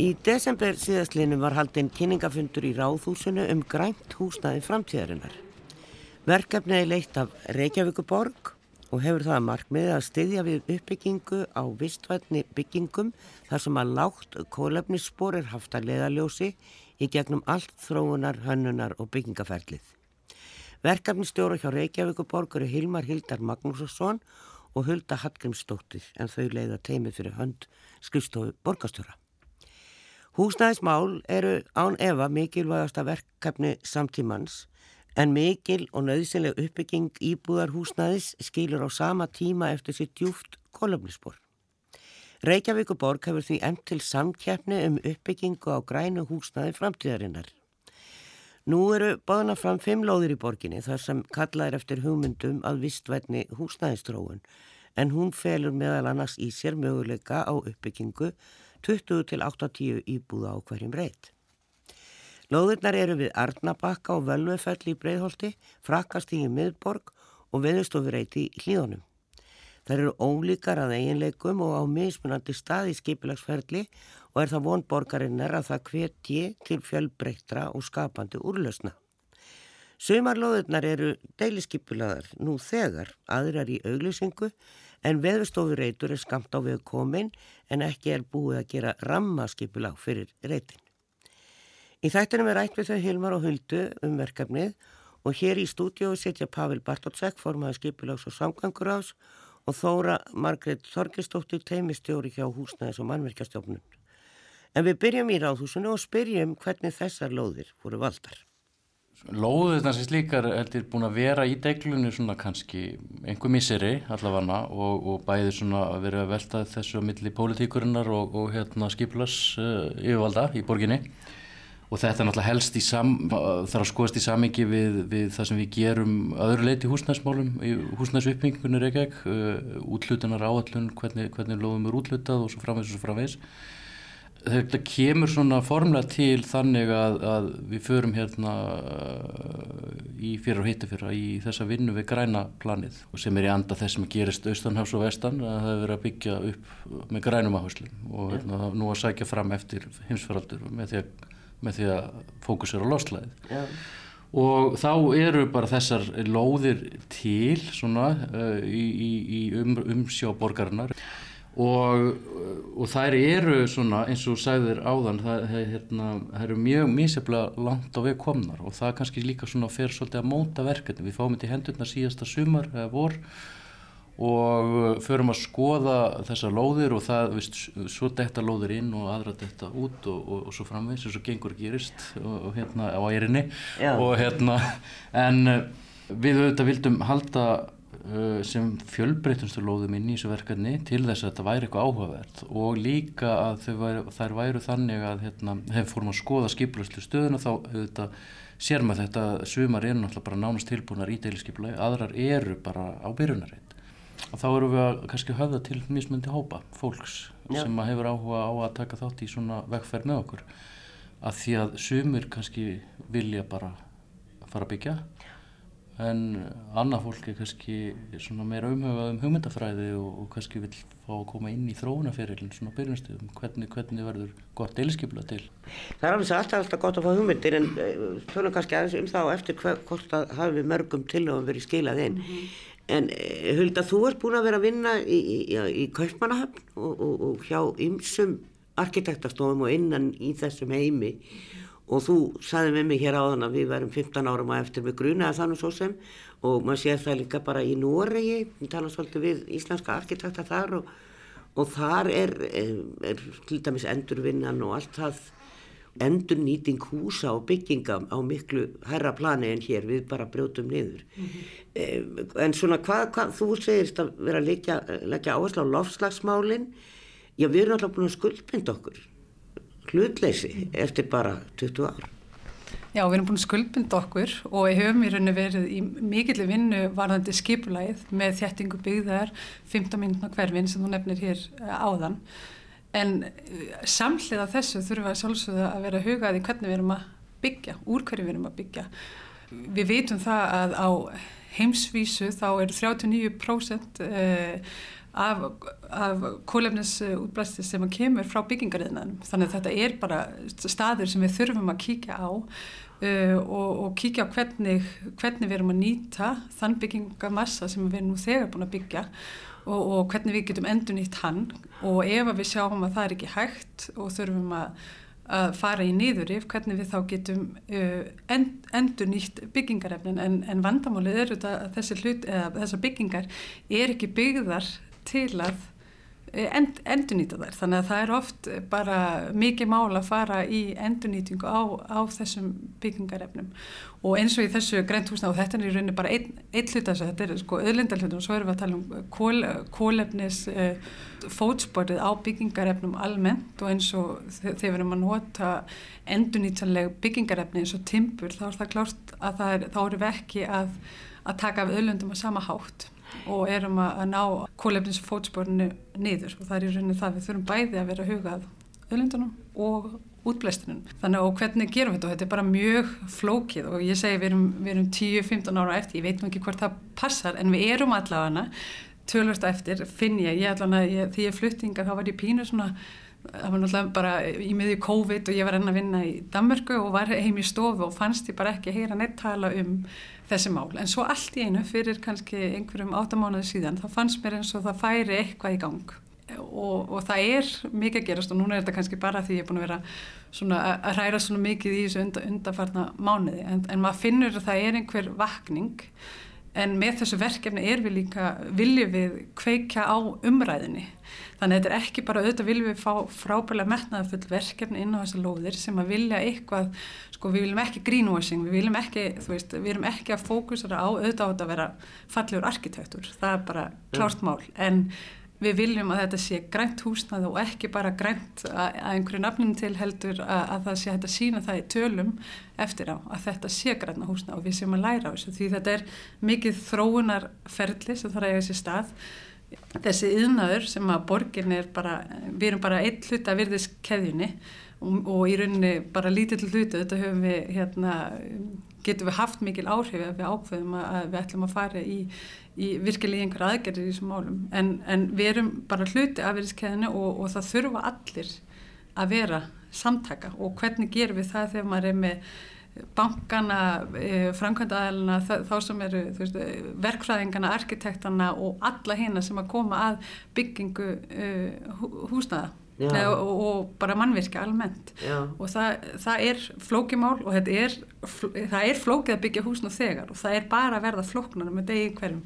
Í desember síðastlinu var haldinn kynningafundur í Ráðhúsinu um grænt húsnaði framtíðarinnar. Verkefniði leitt af Reykjavíkuborg og hefur það markmiðið að styðja við uppbyggingu á vistvætni byggingum þar sem að lágt kólefnisspor er haft að leiðaljósi í gegnum allt þróunar, hönnunar og byggingaferlið. Verkefnistjóra hjá Reykjavíkuborg eru Hilmar Hildar Magnússon og Hulda Hallgrímsdóttir en þau leiða teimi fyrir hönd skrifstofu borgastjóra. Húsnæðismál eru án efa mikilvægasta verkefni samtímans en mikil og nöðsynleg uppbygging íbúðar húsnæðis skilur á sama tíma eftir sér djúft kolumnispor. Reykjavíkuborg hefur því enn til samkjæfni um uppbyggingu á grænu húsnæði framtíðarinnar. Nú eru báðna fram fimm lóðir í borginni þar sem kallaðir eftir hugmyndum að vistvætni húsnæðistróun en hún felur meðal annars í sér möguleika á uppbyggingu 20 til 80 íbúða á hverjum reyt. Lóðirnar eru við Arnabakka og Völvefell í Breitholti, Frakastígi miðborg og Veðustofureiti í hlíðunum. Það eru ólíkar að eiginleikum og á mismunandi stað í skipilagsferli og er það vonborgarinnar að það hvetji til fjölbreyttra og skapandi úrlausna. Sumarlóðurnar eru deiliskipilaðar nú þegar, aðrar í auglýsingu en veðustofureitur er skamt á við komin en ekki er búið að gera rammaskipilag fyrir reitin. Í þættinum er ætt við þau Hilmar og Huldu um verkefnið og hér í stúdiói setja Pavel Bartótsek formaði skipilags og samgangur ás og Þóra Margret Þorkistóttir teimistjóri hjá húsnæðis og mannverkjastjófnun. En við byrjum í ráðhúsinu og spyrjum hvernig þessar lóðir voru valdar. Lóður þessi slíkar er búin að vera í deglunni svona kannski einhver miseri allavega og, og bæði svona að vera að velta þessu á milli pólitíkurinnar og, og hérna skipulas uh, yfirvalda í borginni og þetta náttúrulega helst í sam, þarf að skoðast í samingi við, við það sem við gerum öðru leiti í húsnæðsvippingunni Reykjavík, uh, útlutunar áallun, hvernig, hvernig lofum er útlutað og svo framvegs og svo framvegs. Þetta kemur svona formlega til þannig að, að við förum hérna uh, í fyrir og hitti fyrir í þessa vinnu við græna planið sem er í anda þess sem gerist austanhafs og vestan að það hefur verið að byggja upp með grænum áherslum og hérna, nú að sækja fram eftir heimsfaraldur með því að með því að fókusera á loslæðið ja. og þá eru bara þessar lóðir til svona uh, í, í, í um, umsjá borgarinnar og, og þær eru svona eins og sæðir áðan það, hérna, það eru mjög mísefla langt á veg komnar. Og það kannski líka svona fer svolítið að móta verkefni. Við fáum þetta í hendurna síðasta sumar eða vor og uh, förum að skoða þessar lóðir og það, veist, svo detta lóðir inn og aðra detta út og, og, og svo framvegs og svo gengur gerist og, og hérna á ærinni. Og hérna en uh, við auðvitað vildum halda uh, sem fjölbreytumstu lóðum inn í þessu verkefni til þess að þetta væri eitthvað áhugavert. Og líka að væri, þær væru þannig að hérna, hefur fórum að skoða skipluslu stöðuna þá auðvitað sér maður þetta sumar eru náttúrulega bara nánast tilbúinar í deiliskeipulagi, aðrar eru bara á byrjunarreit. Og þá erum við að kannski höfða til mismundi hópa fólks Já. sem hefur áhuga á að taka þátt í svona vegferð með okkur. Að því að sumir kannski vilja bara fara að byggja en annað fólk er kannski svona meira umhugað um hugmyndafræði og, og kannski vil fá að koma inn í þróunaferilin svona byrjumstöðum hvernig, hvernig verður gott deilskipla til? Það er alveg alltaf, alltaf gott að fá hugmyndir en þjóðum eh, kannski aðeins um þá eftir hver, hvort að hafi mörgum til að verið skilað inn. Mm -hmm. En eh, Hulda, þú ert búin að vera að vinna í, í, í Kaupmannahöfn og, og, og hjá ymsum arkitektastofum og innan í þessum heimi og þú saði með mig hér áðan að við verum 15 árum að eftir með gruna að þannig svo sem. Og maður sé það líka bara í Noregi, við tala svolítið við íslenska arkitekta þar og, og þar er, er, er til dæmis endurvinnan og allt það endur nýting húsa og bygginga á miklu herra plani en hér. Við bara brjótum niður. Mm -hmm. en svona hvað, hvað þú segist að vera að leggja, áherslu á lofslagsmálin já við erum alltaf búin að skuldbynda okkur hlutleysi eftir bara 20 ár Já, við erum búin að skuldbynda okkur og við höfum í rauninu verið í mikilvæg vinnu varðandi skipulæð með þjættingu byggðar 15 minna hverfin sem þú nefnir hér eh, áðan en uh, samhliða þessu þurfum við að sjálfsögða að vera hugað í hvernig við erum að byggja, úr hverju við erum að byggja. Við vitum það að á heimsvísu þá eru 39% uh, af, af kólefnisútblæsti sem kemur frá byggingariðnaðum. Þannig að þetta er bara staður sem við þurfum að kíkja á uh, og, og kíkja á hvernig, hvernig við erum að nýta þann byggingamassa sem við erum nú þegar búin að byggja og, og hvernig við getum endur nýtt hann og ef við sjáum að það er ekki hægt og þurfum að að fara í nýðurif, hvernig við þá getum uh, end, endur nýtt byggingarefnin en, en vandamálið er að þessi hlut, eða þessar byggingar er ekki byggðar til að eh, end, endurnýta þær. Þannig að það er oft bara mikið mál að fara í endurnýtingu á, á þessum byggingarefnum. Og eins og í þessu grænt húsna og þetta er í rauninni bara einn ein hlut að þetta er sko öðlindalhutum og svo erum við að tala um kól, kólefnis uh, fótsporið á byggingarefnum almennt. Og eins og þegar við erum að nota endurnýtanleg byggingarefni eins og timpur þá er það klárt að það er, þá erum við ekki að, að taka af öðlundum að sama hátt og erum að ná kólefnins fótsporinu niður. Og það er í rauninni það við þurfum bæði að vera hugað öllundunum og útblæstunum. Þannig og hvernig gerum við þetta? Og þetta er bara mjög flókið og ég segi við erum, erum 10-15 ára eftir, ég veit nú ekki hvort það passar en við erum allavega tölvörst eftir, finn ég, ég allavega því ég fluttinga þá var ég pínu svona það var náttúrulega bara í miðju COVID og ég var enn að vinna í Danmörku og var heim í stofu og fannst ég bara ekki heyra neitt tala um þessi mál. En svo allt í einu fyrir kannski einhverjum áttamánaði síðan þá fannst mér eins og það færi eitthvað í gang. Og, og það er mikið að gerast og núna er þetta kannski bara því ég er búin að vera svona að hræra svona mikið í þessu undan, undanfarna mánuði. En, en maður finnur að það er einhver vakning en með þessu verkefni er við líka viljum við kveika á umræðinni þannig að þetta er ekki bara auðvitað viljum við fá frábæðilega metnaða full verkefni inn á þessar lóðir sem að vilja eitthvað sko við viljum ekki greenwashing við viljum ekki, þú veist, við erum ekki að fókusera á auðvitað á þetta að vera fallegur arkitektur, það er bara klárt mál. En við viljum að þetta sé grænt húsnað og ekki bara grænt að, að einhverju nafnum til heldur að, að það sé að sína það í tölum eftir á að þetta sé græna húsnað og við séum að læra á þessu. Því þetta er mikið þróunarferðli sem þarf að eiga sér stað. Þessi yðnaður sem að borgin er bara, við erum bara eitt hlut að virðis keðjunni og, og í rauninni bara lítill hlutu þetta höfum við hérna getum við haft mikil áhrif ef við ákveðum að við ætlum að fara í í virkilega einhver aðgerðir í þessum málum. En, en við erum bara hluti af veriðskeðinu og, og það þurfa allir að vera samtaka. Og hvernig gerum við það þegar maður er með bankana, e, framkvæmdaðalina þá sem eru veist, verkfræðingana, arkitektana og alla hérna sem að koma að byggingu uh, húsnaða Nei, og, og bara mannvirkja almennt. Já. og það, það er flókimál og er, það er flókið að byggja húsn og þegar og það er bara að verða flóknar með degi hverjum.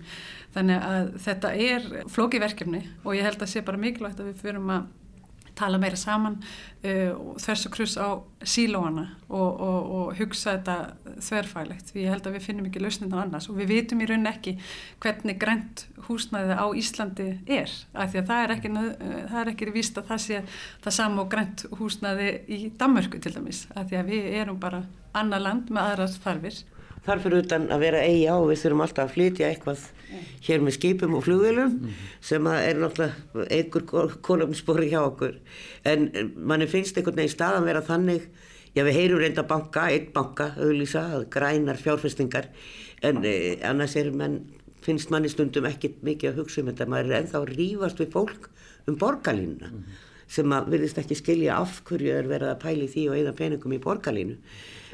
Þannig að þetta er flókið verkefni og ég held að sé bara mikilvægt að við fyrirum að tala meira saman uh, þess að kruss á sílóana og, og, og hugsa þetta þverfælegt ég held að við finnum ekki lausnindar annars og við vitum í rauninni ekki hvernig grænt húsnæði á Íslandi er af því að það er ekki, það er ekki vist að það sé það sam og grænt húsnæði í Danmörku til dæmis af því að við erum bara annar land með aðras þarfir þar fyrir utan að vera eigi á við þurfum alltaf að flytja eitthvað hér með skipum og flugvelum mm -hmm. sem er náttúrulega einhver konumspori hjá okkur en manni finnst einhvern veginn staðan vera þannig já við heyrum reynda banka, einn banka auðlýsa, grænar fjárfestingar en eh, annars er menn finnst manni stundum ekki mikið að hugsa um þetta maður er ennþá rífast við fólk um borgarlínuna mm -hmm. Sem að virðist ekki skilja af hverju er verið að pæli því og eða peningum í borgarlínu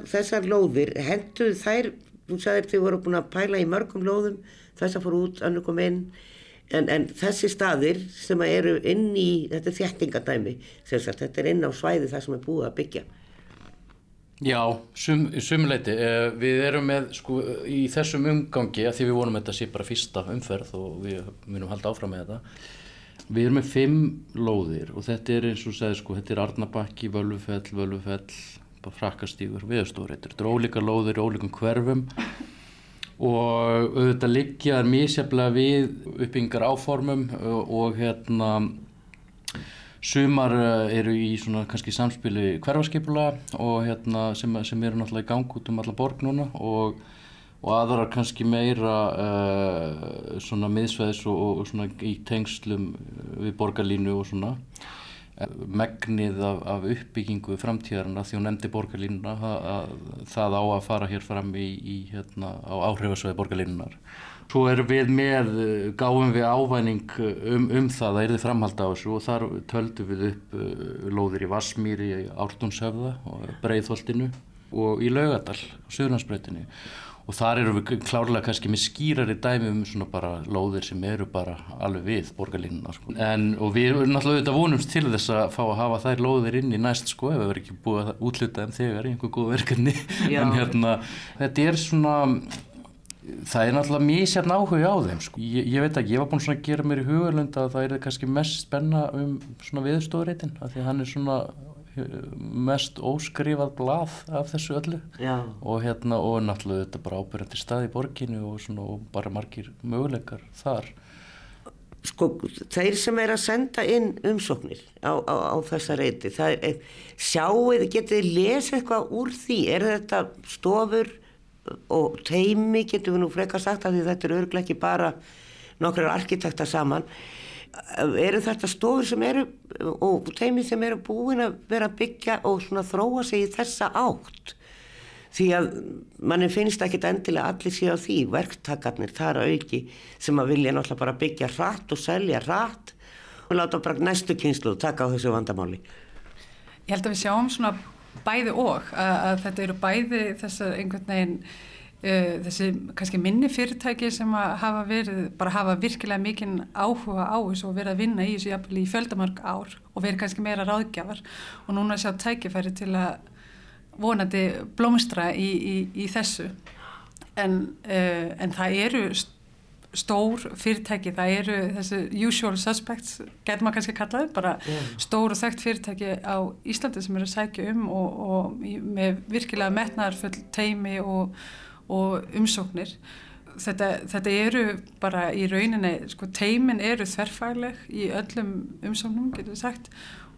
Þessar lóðir, henduð þær, þú sagðir þið voru búin að pæla í mörgum lóðum, þessar fór út, annar kom inn, en, en þessi staðir sem eru inn í, þetta er þjættingadæmi, þetta er inn á svæði það sem er búið að byggja. Já, sum, sumleiti. Eh, við erum með, sko, í þessum umgangi, að því við vonum þetta sé bara fyrsta umferð og við munum halda áfram með þetta. Við erum með fimm lóðir og þetta er eins og segði, sko, þetta er Arnabakki, Völvufell, Völvufell, frakkastígur viðstóreitur. Þetta er ólíka lóðir ólíkum hverfum og auðvitað liggjaðar mísjaflega við uppbyggingar áformum og hérna sumar eh, eru í svona kannski samspili hverfaskipula og hérna sem, sem eru náttúrulega í gang út um alla borg núna og, og aðrar kannski meira uh, svona miðsveðs og, og svona í tengslum við borgarlínu og svona. Megnið af, af uppbyggingu framtíðarna því hún nefndi borgarlínuna að, að það á að fara hér fram í, í hérna, á áhrifasvæði borgarlínunar Svo erum við með, eh, gáum við ávæning eh, um, um það, það er þið framhald á þessu og þar töldum við upp lóðir í Vassmýri, Ártunshöfða og Breiðholtinu og í Laugadal, Suðurlandsbreytinu og þar eru við klárlega kannski með skýrari dæmi um svona bara lóðir sem eru bara alveg við borgarlínuna sko. en og við erum náttúrulega auðvitað vonumst til þess að fá að hafa þær lóðir inn í næst sko ef við verðum ekki búið að útluta þeim þegar í einhver góð verkefni en hérna þetta er svona það er náttúrulega mjög sérn áhuga á þeim sko. ég, ég veit ekki, ég var búin að gera mér í hugalund að það er kannski mest spenna um svona viðstofreitin af því að hann er svona mest óskrifað blað af þessu öllu. Og, hérna, og náttúrulega þetta bara ábyrjandi stað í borginu og, svona, og bara margir möguleikar þar. Sko, þeir sem er að senda inn umsóknir á, á, á þessa reyti er, sjáuð, getið þið lesið eitthvað úr því, er þetta stofur og teimi getur við nú frekar sagt að þetta er örglega ekki bara nokkrar arkitekta saman eru þetta stofur sem eru og teimi sem eru búin að vera að byggja og svona þróa sig í þessa átt. Því að manni finnst ekki endilega allir síðan því verktakarnir þar að auki sem að vilja náttúrulega bara byggja rætt og selja rætt og láta bara næstu kynslu taka á þessu vandamáli. Ég held að við sjáum svona bæði og að, að þetta eru bæði þess að einhvern veginn þessi kannski minni fyrirtæki sem að hafa verið, bara hafa virkilega mikinn áhuga á þessu og verið að vinna í þessu jafnvel í fjöldamark ár og verið kannski meira ráðgjafar og núna sjá tækifæri til að vonandi blómstra í, í, í þessu en, uh, en það eru stór fyrirtæki, það eru þessi usual suspects, getur maður kannski kallaði bara yeah. stór og þekkt fyrirtæki á Íslandi sem eru að sækja um og, og með virkilega metnaðarfull teimi og og umsóknir. Þetta, þetta eru bara í rauninni, sko teimin eru þverfæleg í öllum umsóknum, getur við sagt,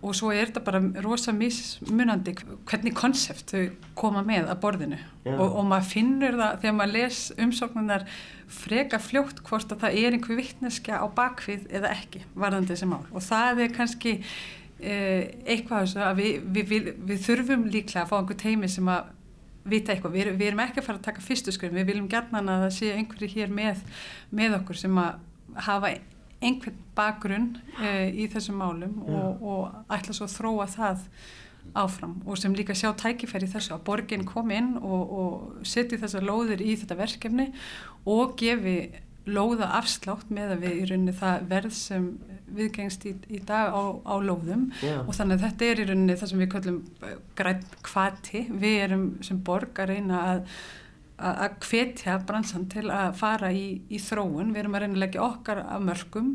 og svo er þetta bara rosa mismunandi hvernig konsept þau koma með að borðinu yeah. og, og maður finnur það þegar maður les umsóknunar freka fljótt hvort að það er einhver vittneskja á bakvið eða ekki varðandi þessi mál og það er kannski eh, eitthvað að við, við, við, við þurfum líklega að fá einhver teimi sem að vita eitthvað, við, við erum ekki að fara að taka fyrstu skrifin, við viljum gerna að það sé einhverju hér með, með okkur sem að hafa einhvern bakgrunn uh, í þessum málum og, og ætla svo að þróa það áfram og sem líka sjá tækifæri þessu að borginn kom inn og, og setji þessar lóðir í þetta verkefni og gefi lóða afslátt með að við í rauninni það verð sem viðgengst í, í dag á, á lóðum. Yeah. og þannig að þetta er í rauninni það sem við kallum eh, græn kvati við erum sem borg að reyna að að hvetja bransan til að fara í, í þróun, við erum að reyna að leggja okkar af mörgum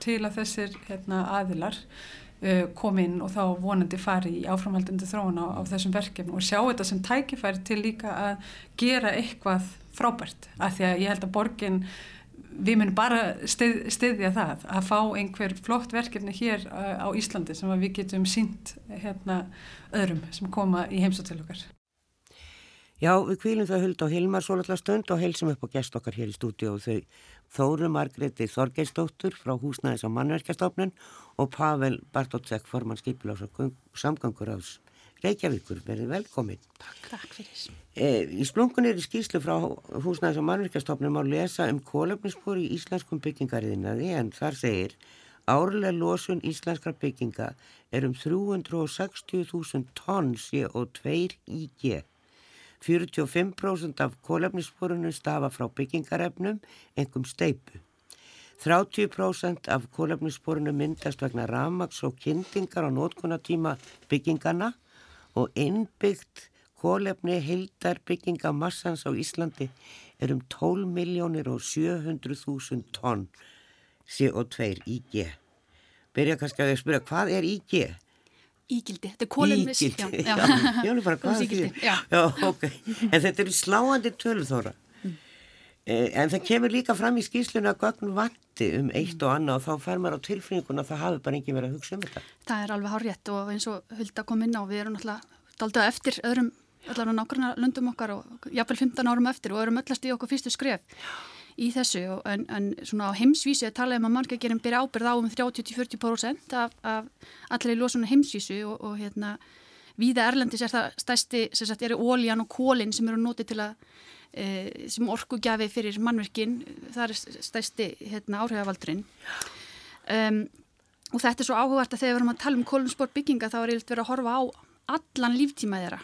til að þessir hérna, aðilar uh, kom inn og þá vonandi fari í áframhaldandi þróun á, á þessum verkefnum. Og sjá þetta sem tækifæri til líka að gera eitthvað frábært, af því að ég held að borgin við munum bara stið, stiðja það að fá einhver flott verkefni hér uh, á Íslandi sem við getum sínt hérna öðrum sem koma í heimsóttil okkar. Já, við kvílum það huld á Hilmar Sólallar stund og heilsum upp á gest okkar hér í stúdíu og þau Þóru Margreti Þorgeirsdóttur frá Húsnæðis á mannverkjastofnun og Pavel Bartótsek forman skipilás og samgangur ás Reykjavíkur, verið velkomin. Takk, Takk fyrir. E, í splunkunir í skýslu frá húsnæðis og mannverkastofnum má lesa um kólöfnisspor í íslenskum byggingariðinaði en þar segir árlega losun íslenskar bygginga er um 360.000 tonn CO2 IG. 45% af kólöfnissporunum stafa frá byggingarefnum, engum steipu. 30% af kólöfnissporunum myndast vegna ramags og kyndingar á nótkunnatíma byggingana og innbyggt kólefni heildarbygginga massans á Íslandi er um 12 miljónir og 700.000 tonn CO2 IG. Byrja kannski að spyrja hvað er IG? Ígildi, þetta er kólefnis. Ígildi, já, já, já, bara hvað er? Já. já, ok. En þetta eru sláandi tölþóra. Mm. En það kemur líka fram í skýsluna að gögn vatti um eitt og annað og þá fer maður á tilfinninguna að það hafi bara ekki verið að hugsa um þetta. Það er alveg hár rétt og eins og Hulda kom inn á, við erum náttúrulega daldið eftir öðrum, allavega nákvæmlega löndum okkar og jáfnveil 15 árum eftir og erum öllast í okkur fyrstu skref í þessu en, en svona á heimsvísu er talað um að margagerinn byrja ábyrð á um 30-40% af, af allir í losuna heimsvísu og, og hérna Víða Erlendis er það stæsti, sem sagt, eru óljan og kólinn sem eru notið til að sem orkugjafi fyrir mannverkin, það er stæsti hérna, áhrifavaldurinn. Um, og þetta er svo áhugart að þegar við erum að tala um kolumsport bygginga þá er yfirlega verið að horfa á allan líftíma þeirra.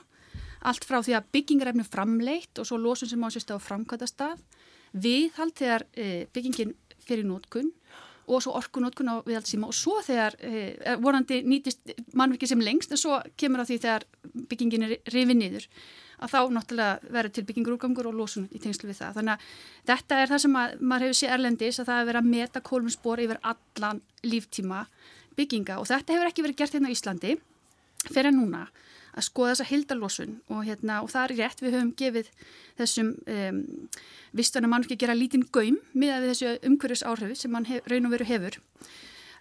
Allt frá því að byggingarefni framleitt og svo losun sem á sérstu á framkvæmta stað viðhald þegar e, byggingin fyrir nótkunn og svo orkunótkun á viðhaldsíma og svo þegar e, vorandi nýtist mannverki sem lengst en svo kemur að því þegar byggingin er rifið niður að þá náttúrulega verður til byggingur úrgangur og losun í tengslu við það. Þannig að þetta er það sem að, maður hefur séð erlendis að það er verið að meta kólumspor yfir allan líftíma bygginga. Og þetta hefur ekki verið gert hérna á Íslandi fyrir núna að skoða þessa hildalósun og, hérna, og það er rétt, við höfum gefið þessum um, vistan að mann ekki gera lítinn gaum með þessu umhverjus áhrifu sem mann hef, raun og veru hefur.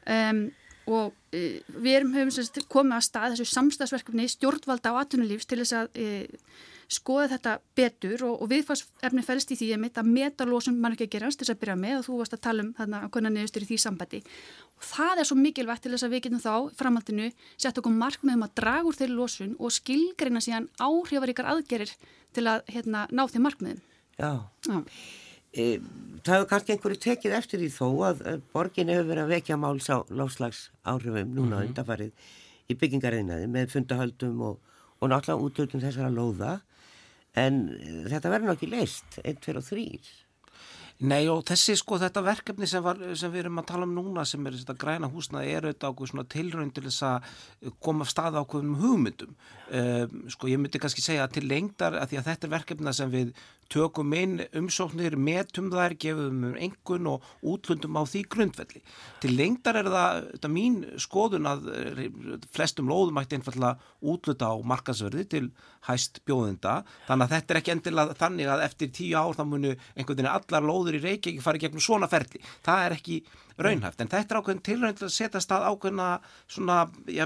Um, og uh, við erum, höfum komið að stað þessu samstagsverkefni stjórnvalda á atunulífs til þess að uh, skoða þetta betur og, og viðfarsefni fælst í því að, að metalósun mann ekki að gerast þess að byrja með og þú varst að tala um þarna að konar neðustur í því sambandi og það er svo mikilvægt til þess að við getum þá framhaldinu sett okkur markmiðum að draga úr þeirri lósun og skilgreina síðan áhrifaríkar aðgerir til að hérna, ná þeim markmiðum. Já. Já. E, það hefur kannski einhverju tekið eftir því þó að borgin hefur verið að vekja máls á láslags áhrifum núna mm -hmm. undarfarið í byggingariðnaði með fundahöldum og, og náttúrulega útlöldum þessara lóða. En eh, þetta verður náttúrulega leist 1, 2 og 3 Nei og þessi sko þetta verkefni sem, var, sem við erum að tala um núna sem er þetta græna húsna er auðvitað ákveð svona tilrönd til þess að koma af stað ákveðum hugmyndum. Uh, sko ég myndi kannski segja til lengdar að því að þetta er verkefna sem við tökum inn umsóknir, metum þær, gefum um engun og útlundum á því grundvelli. Til lengdar er það, þetta mín skoðun að eh, flestum lóðum ætti einfallega útluta á markasverði til hæst bjóðenda, þannig að þetta er ekki endilega þannig að eftir tíu ár þá munu einhvern veginn allar lóður í Reykjavík fara gegnum svona ferli. Það er ekki raunhæft, en þetta er ákveðin tilrönd að setja stað ákveðina svona, já,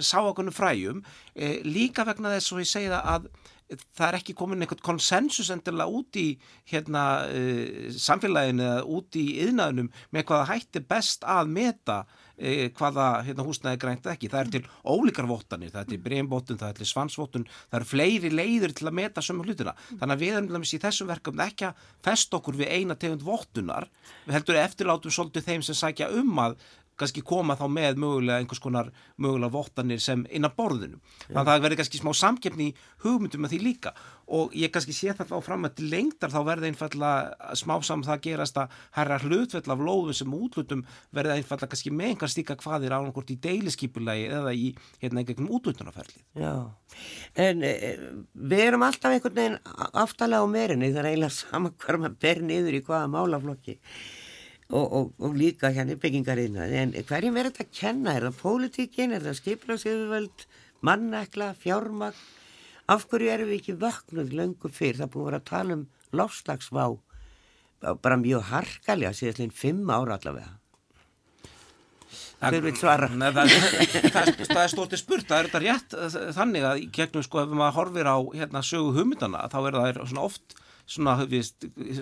sá ákveðinu fræjum, eh, líka vegna þess og ég segja að það er ekki komin einhvern konsensus endilega út í hérna, uh, samfélaginu eða út í yðnaðunum með hvaða hætti best að meta uh, hvaða hérna, húsnæði grænt ekki. Það er til ólíkar vottanir, það er til breymbótun, það er til svansvotun, það eru fleiri leiður til að meta sömu hlutina. Þannig að við erum í þessum verkefni ekki að fest okkur við eina tegund vottunar, við heldur eftirlátum svolítið þeim sem sækja um að kannski koma þá með mögulega einhvers konar mögulega vottanir sem inn á borðinu. Þannig að það verður kannski smá samkeppni í hugmyndum með því líka og ég kannski sé það á fram að til lengdar þá verður einfallega smá saman það gerast að herra hlutfell af lóðum sem útlutum verður einfallega kannski með einhver stíka hvaðir á einhvert í deiliskipulagi eða í hérna einhverjum útlutunarferli. Já, en e, við erum alltaf einhvern veginn aftalega á merinni það er eiginlega saman hver maður ber niður í hvaða málaflokki og, og, og líka hérna í byggingariðnaði. En hverjum er þetta að kenna? Er það pólitíkin, er það skiplagsöðuvöld mannekla, fjármagn? Af hverju erum við ekki vöknuð löngu fyrr, það búið að tala um láslagsvá bara mjög harkalega síðan fimm ára allavega. Hver vil svara? Nei, það, það, það er stórtið spurt, það er þetta rétt þannig að gegnum sko ef maður horfir á hérna, sögu hugmyndana þá er það svona oft svona við,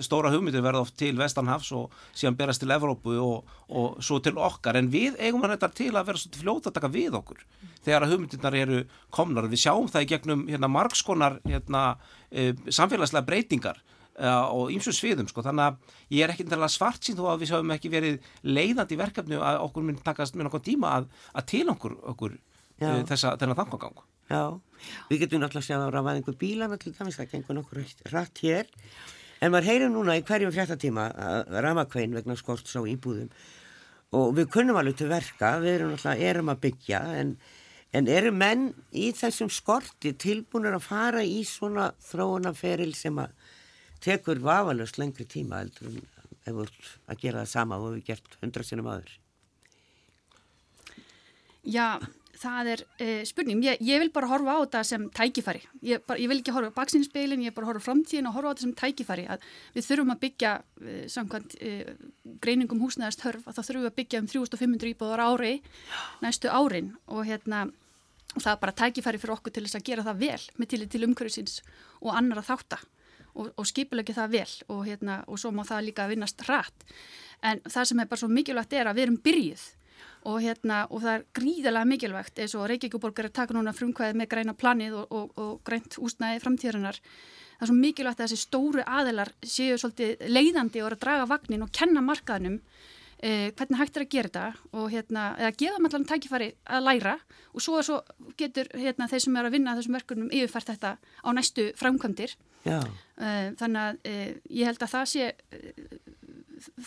stóra hugmyndir verða oft til Vestanhafs og síðan berast til Evrópu og, og svo til okkar. En við eigum að þetta til að vera svona fljóta að taka við okkur þegar að hugmyndirnar eru komnar. Við sjáum það í gegnum hérna, margskonar hérna, e, samfélagslega breytingar e, og ímsu sviðum sko. þannig að ég er ekki svart sín þó að við sjáum ekki verið leiðandi verkefni að okkur mun takast með nokkuð tíma að, að til okkur, okkur e, þessa, þennan þangagang Já, við getum náttúrulega að segja að það var einhver bílana til dæmis, það gengur nokkur rætt hér, en maður heyrir núna í hverjum fjartatíma að ramakvein vegna skorts á íbúðum. Og við kunnum alveg til verka, við erum náttúrulega erum að byggja, en, en eru menn í þessum skorti tilbúinur að fara í svona þróunaferil sem að tekur vafalust lengri tíma heldur en hefur að gera það sama og við gert hundra sinum aður? Já, það er uh, spurning, ég, ég vil bara horfa á þetta sem tækifæri, ég, bara, ég vil ekki horfa á baksinspeilin, ég vil bara horfa á framtíðin og horfa á þetta sem tækifæri, að við þurfum að byggja uh, samkvæmt uh, greiningum húsnæðast hörf, að það þurfum að byggja um 3500 íbúðar ári næstu árin. Og hérna og það er bara tækifæri fyrir okkur til þess að gera það vel með til, til umhverfisins og annar að þáta og, og skipulegja það vel. Og hérna og svo má það líka vinnast rætt en það sem er bara svo mikilvægt er að við erum byrjuð og, hérna, og það er gríðilega mikilvægt eins og Reykjavíkuborgar er taka núna frumkvæðið með græna planið og, og, og grænt úsnæði framtíðarinnar. Það er svo mikilvægt að þessi stóru aðilar séu svolítið leiðandi og að draga vagnin og kenna markaðnum eh, hvernig hægt er að gera þetta og hérna, eða gefa allan tækifæri að læra. Og svo, svo getur hérna, þeir sem eru að vinna þessum verkunum yfirfært þetta á næstu framkvæmdir. Já. Eh, þannig að eh, ég held að það sé eh,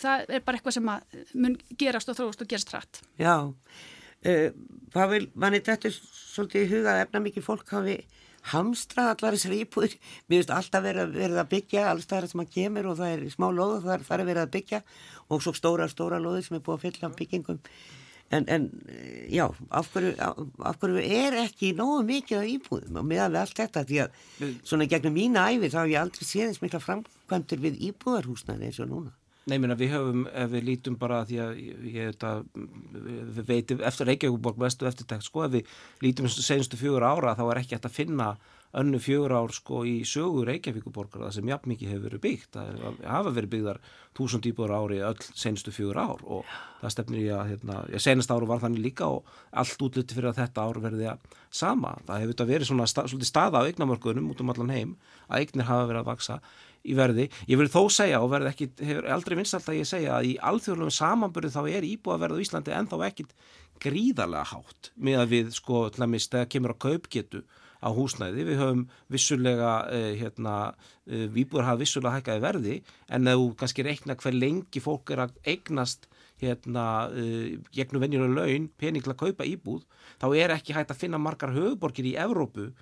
það er bara eitthvað sem að mun gerast og þróast og gerast hratt Já, uh, Pavel, manni þetta er svolítið í huga efna mikið fólk hafi hamstrað allar þessar íbúður. Mér finnst alltaf verið, verið að byggja alls það sem að kemur og það er smá lóð og það er verið að byggja og svo stóra, stóra lóði sem er búið að fylla byggingum. En, en já, af hverju, af hverju er ekki nógu mikið á íbúðum og meðan við allt þetta því að svona gegnum mína æfi þá hef ég aldrei séð eins mikla framkvæmdur við íbúðarhúsnaði eins og núna. Nei, minna, við höfum, ef við lítum bara því að ég þetta, við veitum eftir Reykjavík mestu eftirtækt, sko, ef við lítum senstu fjögur ára þá er ekki hægt að finna önnu fjögur ár sko í sögur Reykjavíkuborgar það sem jafn mikið hefur verið byggt. Það hafa verið byggðar túsund íbúður ári öll senstu fjögur ár og það stefnir ég að, hérna, senast áru var þannig líka og allt útluti fyrir að þetta ár verði að sama, það hefur þetta verið svona stað, staða á eignamörkunum út um allan heim að eignir hafa verið að vaksa í verði. Ég vil þó segja og verði ekki, hefur aldrei vinsalt að ég segja að í alþjóðlegum samanbyrðu þá er íbúið að verða í Íslandi en þá ekkit gríðarlega hátt með að við sko til að mista kemur á kaupgetu á húsnæði. Við höfum vissulega, eh, hérna, eh, íbúður hafa vissulega hækkaði verði en þú kannski reikna hver lengi fólk er að eignast hérna, eh, gegnum venjulega laun, pening til að kaupa íbúð, þá er ekki hægt að finna margar höfuborgir í Evrópu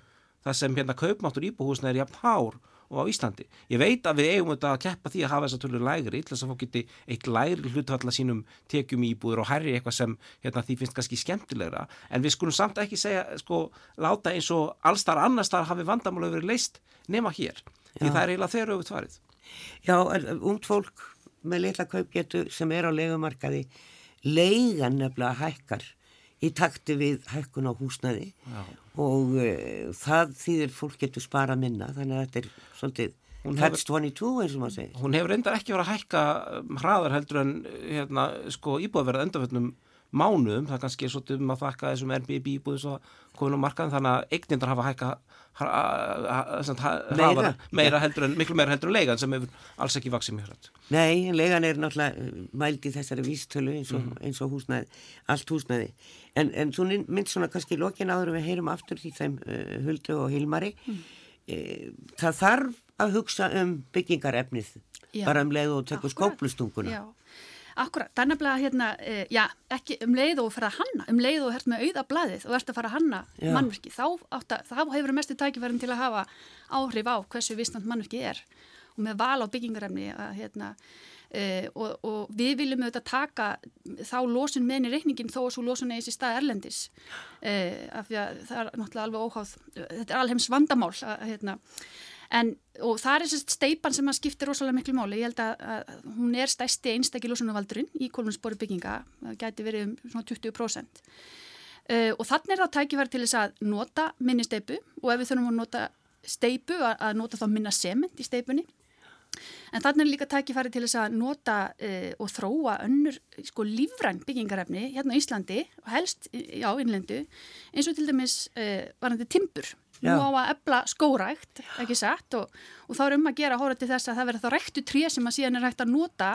þar sem hérna kaupmáttur íbúhúsnæði er jafn hár og á Íslandi. Ég veit að við eigum þetta að keppa því að hafa þessa tölur lægri til þess að fólk geti eitt lægri hlutfalla sínum tekjum íbúður og herri eitthvað sem hérna, því finnst kannski skemmtilegra en við skulum samt ekki segja, sko, láta eins og allstar annars þar hafi vandamála verið leist nema hér. Já. Því það er eiginlega þeirra auðvitað farið. Já, ungd fólk með litla kaupgetu sem er á legumarkaði leigan nefnilega hækkar í takti við hækkun á húsnaði Já. og uh, það þýðir fólk getur spara minna þannig að þetta er svolítið catch 22 eins og maður segir. Hún hefur reyndar ekki verið að hækka hraðar heldur en hérna, sko, íbúðverða endaföldnum mánuðum, það kannski er svolítið um að þakka þessum Airbnb íbúðu svo komin á markaðin þannig að eignindar hafa hækka meira, meira heldur en, miklu meira heldur en leigan sem hefur alls ekki vaksið mjög hrætt. Nei, en leigan er náttúrulega eh, mæld í þessari vístölu eins og, mm. eins og húsnæði, allt húsnæði en, en þú mynd svona kannski lokin áður við heyrum aftur því þeim uh, Huldu og Hilmari mm. e, það þarf að hugsa um byggingarefnið já. bara um leið og tekur skóplustunguna Já Akkurat, það er nefnilega hérna, e, já, ekki um leið og fyrir að hanna, um leið og hérna með auða bladið og ert að fara að hanna já. mannverki, þá, átta, þá hefur mestu tækifærin til að hafa áhrif á hversu vissnand mannverki er og með val á byggingarefni að hérna, e, og, og við viljum auðvitað taka þá losun meðin í reikningin þó að svo losun eða þessi stað erlendis, e, af því að það er náttúrulega alveg óháð, þetta er alheims vandamál að hérna, En, og það er þess steipan sem að skipta rosalega miklu máli, ég held að, að hún er stæsti einstakil lósunavaldurinn í kolumnsbóri bygginga, það gæti verið um svona 20% uh, og þannig er það tækifæri til þess að nota minni steipu og ef við þurfum að nota steipu að, nota þá minna sement í steipunni en þannig er líka tækifæri til þess að nota uh, og þróa önnur sko lífræn byggingarefni hérna á Íslandi og helst á innlendu. Eins og til dæmis uh, varandi timbur nú á að ebla skórækt, ekki sett og, og þá er um að gera hóra til þess að það verður þá rektu tré sem að síðan er hægt að nota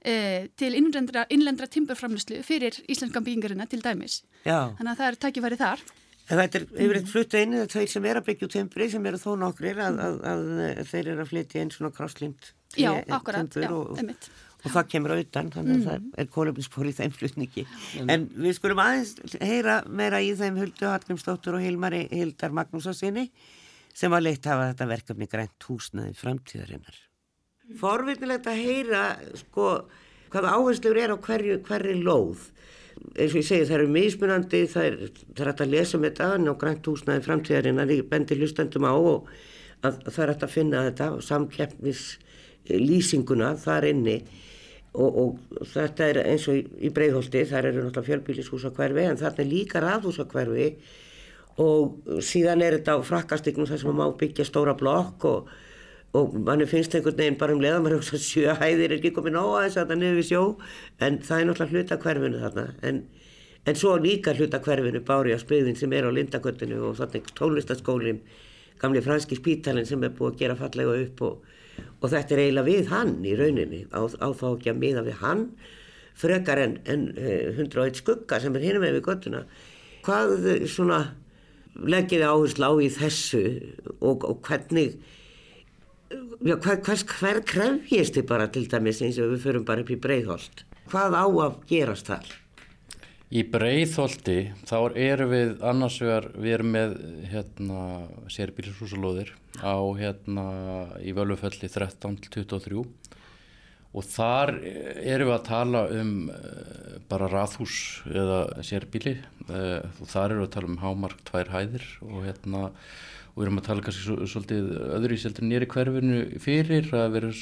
e, til innlendra, innlendra timburframlýslu fyrir íslenskan byggingarina til dæmis. Já. Þannig að það er takkifæri þar. En þetta er yfirleitt flutta einu það þeir sem er að byggja timbri sem eru þó nokkrir að, að, að, að þeir eru að flytja einn svona kráslind Já, akkurat, já, einmitt og það kemur auðan, þannig að mm. það er kólöfnisspor í þeim flutningi. Mm. En við skulum aðeins heyra meira í þeim Huldu Hallgrímsdóttur og Hilmari Hildar Magnúsasinni sem að leitt hafa þetta verkefni grænt húsnaði framtíðarinnar. Forvinnilegt að heyra sko hvaða áherslur er á hverju, hverju lóð. Eins og ég segi það eru mismunandi, það er, það er að lesa með þetta og grænt húsnaði framtíðarinnar í bendi hlustandum á og að, að það er að finna þetta samkeppnis lýsinguna þar inni og, og þetta er eins og í, í Breiðholti, þar eru náttúrulega fjölbílishúsakverfi en þarna er líka raðhúsakverfi og síðan er þetta á frakkastygnum þar sem maður má byggja stóra blokk og, og manni finnst einhvern veginn bara um leða maður hugsa sjöhæðir er ekki komið nóg að þess að það niður við sjó. En það er náttúrulega hluta hverfinu þarna. En, en svo líka hluta hverfinu bári á spriðin sem er á Lindaköttinu og þannig tónlistaskólinn gamli franski spítalinn sem er búið að gera fallega upp og, og þetta er eiginlega við hann í rauninni. Á, á þá ekki að miða við hann frekar en, en 101 skugga sem er hinum með við göttuna hvað svona leggiði áherslu á í þessu og, og hvernig já, hver, hvers, hver krefjist þið bara til dæmis eins og við förum bara upp í breyðholt hvað á að gerast þar? Í breyðholti þá erum við annars vegar, við erum með hérna sérbílisúsalóðir á hérna í völufelli 13-23 og þar erum við að tala um uh, bara rathús eða sérbíli uh, og þar erum við að tala um hámark tvær hæðir og hérna og við erum að tala kannski svolítið öðru í seldur nýri hverfinu fyrir að vera,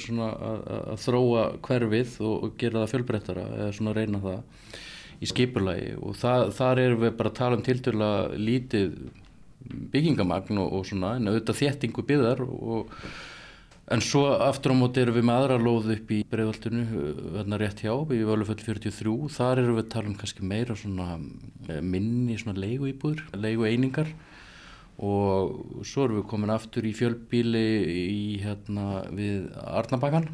svona að, að þróa hverfið og gera það fjölbreyttara eða svona reyna það í skipulagi og það, þar erum við bara að tala um tilturla lítið byggingamagn og, og svona en auðvitað þéttingu byggðar og En svo aftur á móti erum við með aðra lóð upp í bregðvaldinu, hérna rétt hjá, í Völuföll 43, þar erum við að tala um kannski meira svona eh, minni svona leigu íbúður, leigu einingar og svo erum við komin aftur í fjölbíli í hérna við Arnabakkan.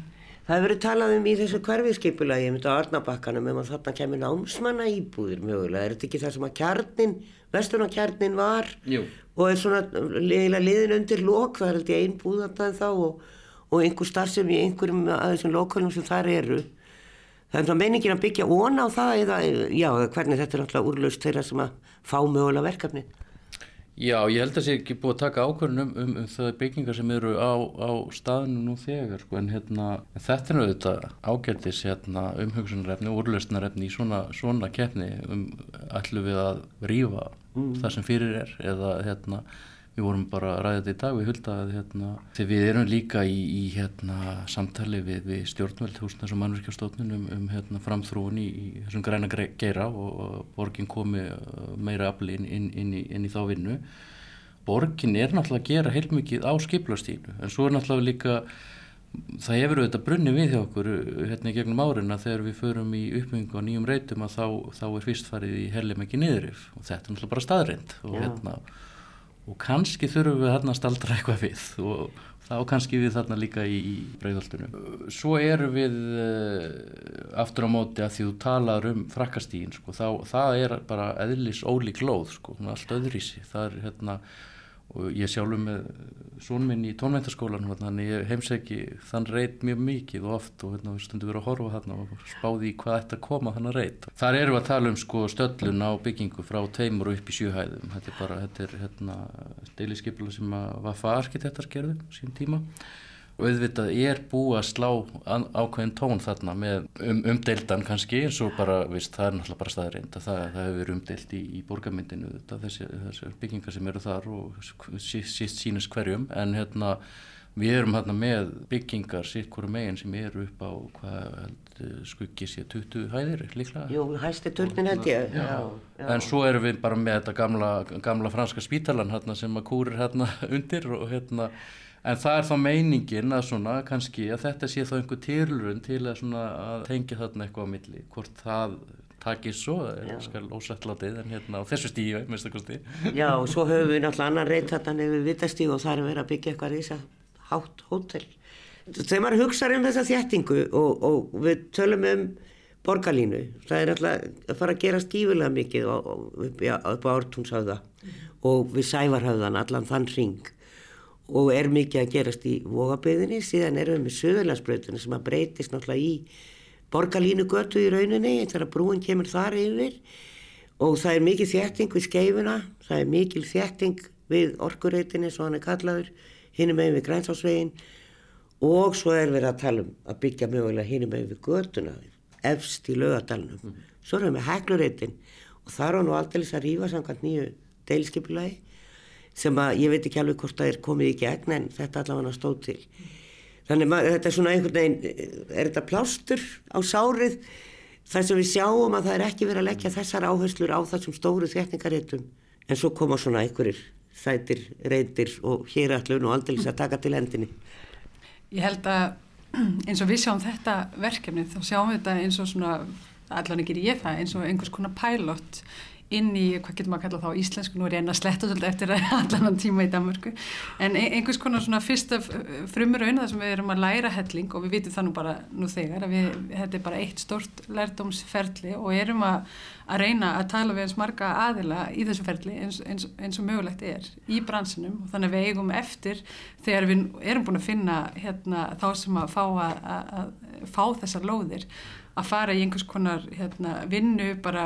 Það hefur verið talað um í þessu hverfiskipulagi, ég myndi á Arnabakkanum, um að þarna kemur námsmanna íbúðir mögulega. Er þetta ekki það sem að kjarnin, vestunarkjarnin var Jú. og er svona liðilega liðin undir lók, það er ég einn búðartað þá og, og einhver starfsem í einhverjum að þessum lókunum sem þar eru. Það er svona meiningin að byggja óna á það eða, já, hvernig þetta er alltaf úrlaust þeirra sem að fá mögulega verkefni. Já, ég held að það sé ekki búið að taka ákvörðunum um, um, það byggingar sem eru á, á staðinu nú þegar, sko, en hérna, þetta er náttúrulega ágættis hérna, umhugsunarefni, úrlausnarefni í svona, svona keppni um ætlu við að rýfa mm. það sem fyrir er eða hérna, við vorum bara að ræða þetta í dag við hulda að hérna, þegar við erum líka í, í hérna, samtali við, við stjórnveld húsnars og mannverkjastofnun um, um hérna, framþróun í, í þessum græna geira og, og borgin komi uh, meira afli inn, inn, inn, inn í þá vinnu. Borgin er náttúrulega að gera heilmikið á skiplastínu en svo er náttúrulega líka það hefur auðvitað brunni við hjá okkur hérna í gegnum árin að þegar við förum í uppmyngu á nýjum reytum að þá, þá er fyrst farið í hellim ekki niðurif og þetta er náttúrulega bara staðrind og Já. hérna og kannski þurfum við þarna að staldra eitthvað við og þá kannski við þarna líka í, í breyðhaldunum. Svo eru við uh, aftur á móti að því þú talar um frakkastígin sko, þá það er bara eðlis ólík lóð sko, allt öðrísi, það er hérna og ég sjálfur með sónminn í tónvæntaskólan þannig ég heimsegi þann reyt mjög mikið og oft og hérna, stundu verið að horfa þarna og spáði í hvað ætti að koma þannig reyt. Þar eru að tala um sko, stöllun á byggingu frá teimur og upp í sjöhæðum. Þetta er bara, þetta er hérna, deiliskeipula sem að Vafa arkitektar gerðu sín tíma auðvitað er búið að slá ákveðin tón þarna með um, umdeildan kannski eins og bara viðst, það er náttúrulega bara staðreind að það, það hefur umdeilt í, í borgarmyndinu þessi, þessi byggingar sem eru þar og síst sínus hverjum. En hérna við erum hérna með byggingar sitt hverju meginn sem eru upp á hvað skuggi sé 20 hæðir líklega. Jú, hæsti turnin held ég. já, já. en svo erum við bara með þetta gamla, gamla franska spítalan hérna sem að kúrir hérna undir og hérna En það er þá meiningin að svona kannski að þetta sé þá einhver tilrun til að, að tengja þarna eitthvað á milli. Hvort það takir svo, er skal ósætlatið en hérna á þessu stíu, minnst að kosti. Já, og svo höfum við náttúrulega annan reynd þetta nefnir vitastíu og það er verið að byggja eitthvað í þess að hátt hótel. Þegar maður hugsaður um þessa þjættingu og, og við tölum um borgarlínu, það er náttúrulega að fara að gera skífulega mikið upp á ártúnshafða og við sævarhafðan allan þann ring og er mikið að gerast í vogabeðinni síðan erum við með söðurlandsbröðuna sem að breytist náttúrulega í borgarlínu götu í rauninni þegar brúin kemur þar yfir. Og það er mikið þjætting við skeifuna það er mikið þjætting við orkurreitinni svo hann er kallaður hinnum meginn við grænsásvegin og svo er við að tala um að byggja mögulega hinnum meginn við götuna efst í lögadalunum mm. svo erum við heklureitin og þar á nú aldrei að rýfa samkvæmt nýju deilskipulagi sem að ég veit ekki alveg hvort það er komið í gegn en þetta allavega stóð til. Þannig að þetta er svona einhvern veginn er þetta plástur á sárið? Þar sem við sjáum að það er ekki verið að leggja þessar áherslur á þessum stóru þétningaréttum en svo koma svona einhverjir þættir, reytir og hér allur og aldrei að taka til hendinni. Ég held að eins og við sjáum þetta verkefni þá sjáum við þetta eins og svona allan ekki ég það eins og einhvers konar pælott inn í, hvað getur maður að kalla þá, íslensku, nú er ég enn að sletta svolítið eftir allan tíma í Danmörku, en einhvers konar svona fyrsta frumur auðvitað sem við erum að læra helling og við vitum það nú bara nú þegar að við, þetta er bara eitt stort lærdómsferli og erum að, að reyna að tala við eins marga aðila í þessu ferli eins, eins, eins og mögulegt er í bransinum. Og þannig að við eigum eftir þegar við erum búin að finna hérna, þá sem að fá, að, að fá þessar lóðir að fara í einhvers konar hérna, vinnu bara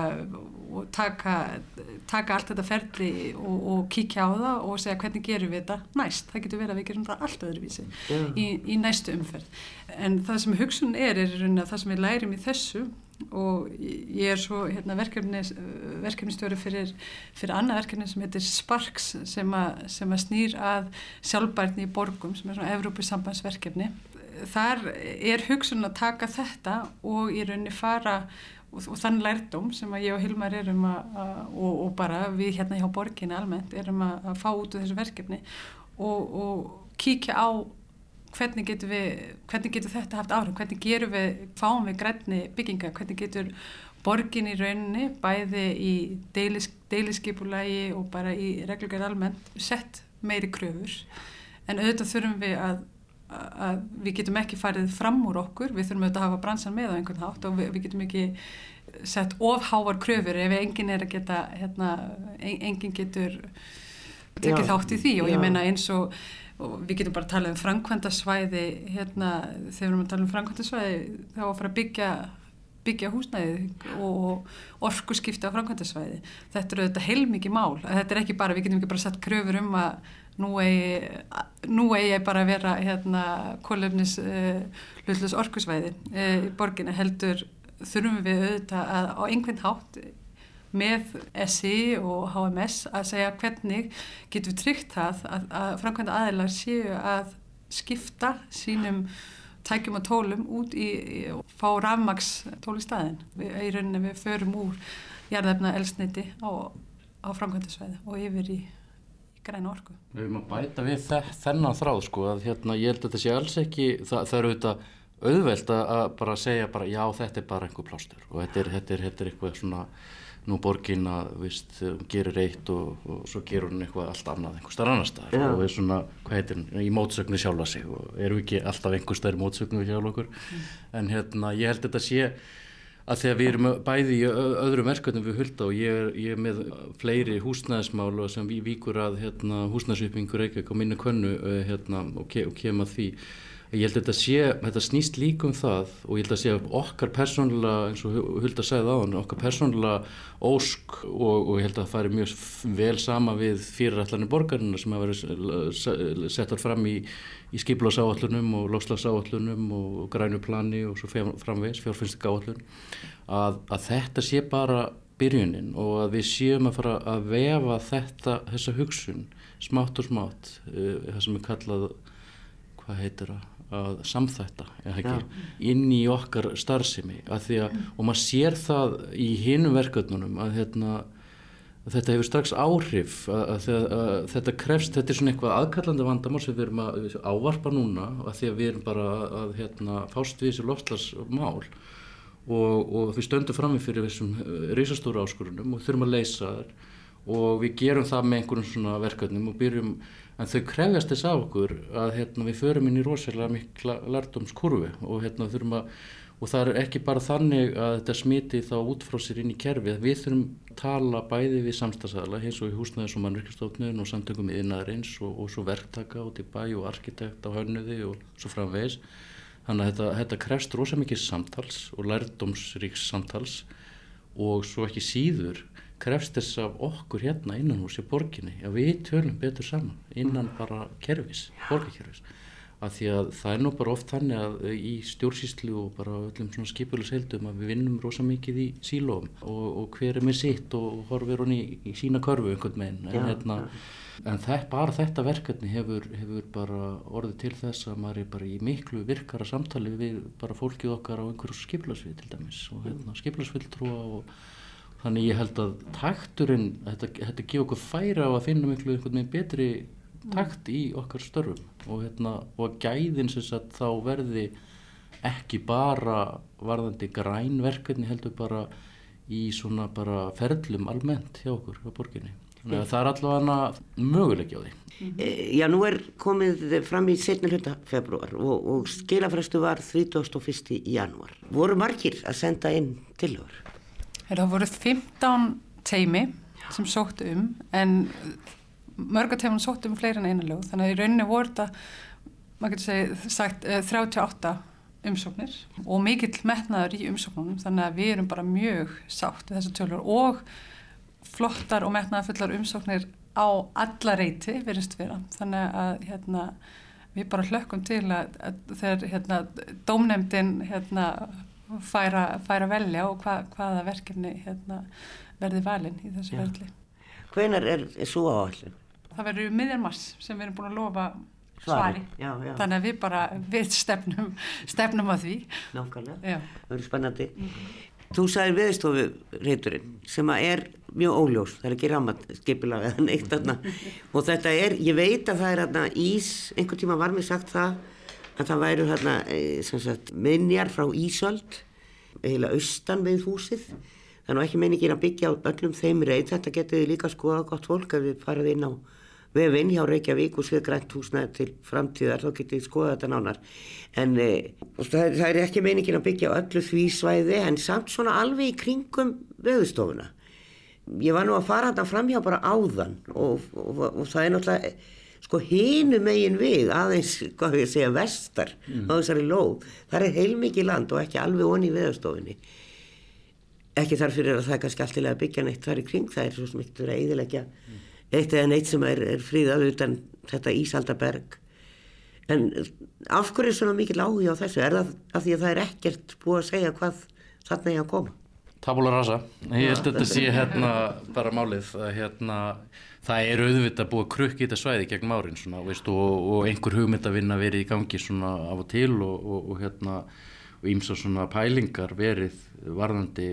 og taka, taka allt þetta ferli og, og kíkja á það og segja hvernig gerum við þetta næst. Það getur verið að við gerum það allt öðruvísi yeah. í, í næstu umferð. En það sem hugsun er, er það sem við lærim í þessu og ég er svo hérna, verkefnistjóri fyrir, fyrir annað verkefni sem heitir Sparks sem, a, sem að snýr að sjálfbærni í borgum sem er svona Evrópusambandsverkefni þar er hugsun að taka þetta og í rauninni fara og, og þann lærdóm sem að ég og Hilmar erum að, að og, og bara við hérna hjá borginni almennt erum að, að fá út úr þessu verkefni og kíkja á hvernig getur, við, hvernig getur þetta haft áhrif, hvernig gerum við, fáum við grænni bygginga, hvernig getur borgin í rauninni, bæði í deilis, deiliskeipulagi og bara í reglugjörð almennt, sett meiri kröfur? En auðvitað þurfum við að að við getum ekki farið fram úr okkur, við þurfum auðvitað að hafa bransan með á einhvern hátt og við, við getum ekki sett ofhávar kröfur ef enginn er að geta hérna, enginn getur tekið þátt í því og ég meina eins og, og við getum bara að tala um framkvæmdasvæði hérna, þegar við erum að tala um framkvæmdasvæði þá að fara að byggja byggja húsnæðið og orku skipta á framkvæmdasvæði. Þetta eru auðvitað heilmikið mál. Þetta er ekki bara, við getum ekki bara sett kröfur um að nú eigi, nú eigi bara að vera hérna kólefnis uh, hlutlus orkusvæði uh, í borginni. Heldur þurfum við auðvitað að á einhvern hátt með SI og HMS að segja hvernig getum við tryggt það að, að framkvæmda aðeinar séu að skipta sínum tækjum og tólum út í, í fá rafmaks tól í staðin við, í rauninni við förum úr jarðefna elsniti á, á framkvæmdasvæði og yfir í græna orku. Við erum að bæta við þennan þráð sko að hérna ég held að þetta sé alls ekki, það, það eru auðvitað auðvelt að bara segja bara já þetta er bara einhver plástur og þetta er, þetta er, þetta er eitthvað svona nú borgin að vist, gerir eitt og, og svo gerur hún eitthvað allt annað einhver starf annar staðar yeah. og er svona, hvað heitir hún, í mótsögnu sjálfa sig og eru ekki alltaf einhver starf mótsögnu hjálpa okkur mm. en hérna ég held að þetta sé að þegar við erum bæði í öðrum verkefnum við hulda og ég er, ég er með fleiri húsnæðismál sem við víkur að hérna, húsnæðsvipingur ekki á minni könnu hérna, og, ke og kem að því ég held að þetta sé, þetta snýst líka um það og ég held að sé okkar persónulega eins og Hulda segði á hann okkar persónulega ósk og, og ég held að það færi mjög vel sama við fyrirætlanir borgarina sem hafa verið settar fram í, í skiplasáallunum og lofslagsáallunum og grænuplani og svo framvegs fjárfinnstíkáallun að, að þetta sé bara byrjunin og að við séum að fara að vefa þetta, þessa hugsun smátt og smátt, uh, það sem er kallað hvað heitir það að samþætta ja. inn í okkar starfsemi að að, og maður sér það í hinum verkefnunum að, hérna, að þetta hefur strax áhrif að, að þetta krefst, þetta er svona eitthvað aðkallandi vandamál sem við erum að ávarpa núna að því að við erum bara að hérna, fást við þessu lofslagsmál og, og við stöndum fram með fyrir þessum reysastóru áskorunum og þurfum að leysa þar og við gerum það með einhvern svona verkefnum og byrjum en þau krefjast þess af okkur að hérna, við förum inn í rosalega mikla lardomskurfi og, hérna, að, og það er ekki bara þannig að þetta smiti þá út frá sér inn í kerfi við þurfum tala bæði við samstagsæðala eins og í húsnæðis og mannverkistofnun og samtökum í innæðarins og, og svo verktaka út í bæ og arkitekt á hönnuði og svo framvegis. Þannig að þetta, þetta krefst rosalega mikið samtals og lærdomsríks samtals. Og svo ekki síður krefst þess af okkur hérna innan hús í borginni að við tölum betur saman innan mm. bara kerfis, borgarkerfis. Að því að það er nú bara oft þannig að í stjórnsýslu og bara öllum svona skipulisheildum að við vinnum rosa mikið í sílóum og, og hver er með sitt og horfir honni í, í sína körfu einhvern veginn. En, hérna, en það, bara þetta verkefni hefur, hefur bara orðið til þess að maður er bara í miklu virkara samtali við bara fólkið okkar á einhverju skipulasvið til dæmis og hérna, skipulasvildtrúa og þannig ég held að takturinn, þetta, þetta gefur okkur færa á að finna miklu betri takt í okkar störfum og, hérna, og gæðin sem sagt þá verði ekki bara varðandi grænverkefni heldur bara í svona bara ferlum almennt hjá okkur á borginni. Þannig að það er allavega möguleiki á því. E, já, nú er komið fram í setni hluta februar og, og skilafrestu var 31. januar. Voru margir að senda inn tilhör? Það voru 15 teimi sem sótt um en mörgateimum sótt um fleiri en einu lög. Þannig að í rauninni voru þetta maður getur sagt 38 eh, umsóknir og mikill metnaður í umsóknunum þannig að við erum bara mjög sátt við þessu tölur og flottar og metnaðarfullar umsóknir á alla reyti verist vera. Þannig að hérna, við bara hlökkum til að, að þegar hérna, dómnefndin hérna, færa, færa velja og hva, hvaða verkefni hérna, verði valin í þessu verðli. Hvenar er svo áallin? Það verður miðjan mars sem við erum búin að lofa svari. Já, já. Þannig að við bara við stefnum, stefnum að því. Nákvæmlega, það verður spennandi. Mm -hmm. Þú sagðir viðstofu reyturinn sem að er mjög óljós, það er ekki rammatskipilag eða neitt þarna og þetta er, ég veit að það er þarna ís, einhvern tíma var mér sagt það að það væru þarna e, minjar frá Ísöld eiginlega austan við húsið er nú ekki meiningin að byggja öllum þeim reyð, þetta getur líka skoða gott fólk ef við farið inn á vefinn hjá Reykjavík og séð grænt húsnæði til framtíðar, þá getur þið skoða þetta nánar. En e, það, það er ekki meiningin að byggja öllu því svæði, en samt svona alveg í kringum veðustofuna. Ég var nú að fara þetta fram hjá bara áðan og, og, og, og það er náttúrulega, sko hínu megin við, aðeins, hvað við segja, vestar mm. á þessari lóð. Það er heilmikið land og ekki alveg onni í veðustofinni. Ekki þarf fyrir að það er kannski alltilega að byggja neitt þar í kring, það er svo smikt að eðilegja mm eitt eða neitt sem er, er fríðað utan þetta Ísaldaberg en af hverju er svona mikil áhuga á þessu? Er það af því að það er ekkert búið að segja hvað þarna er að koma? Tabula rasa, ég held að þetta sé hérna bara málið að hérna það er auðvitað búið að krukki þetta svæði gegn márin svona, veist, og, og einhver hugmynd að vinna verið í gangi svona af og til og, og, og hérna ímsa svona pælingar verið varðandi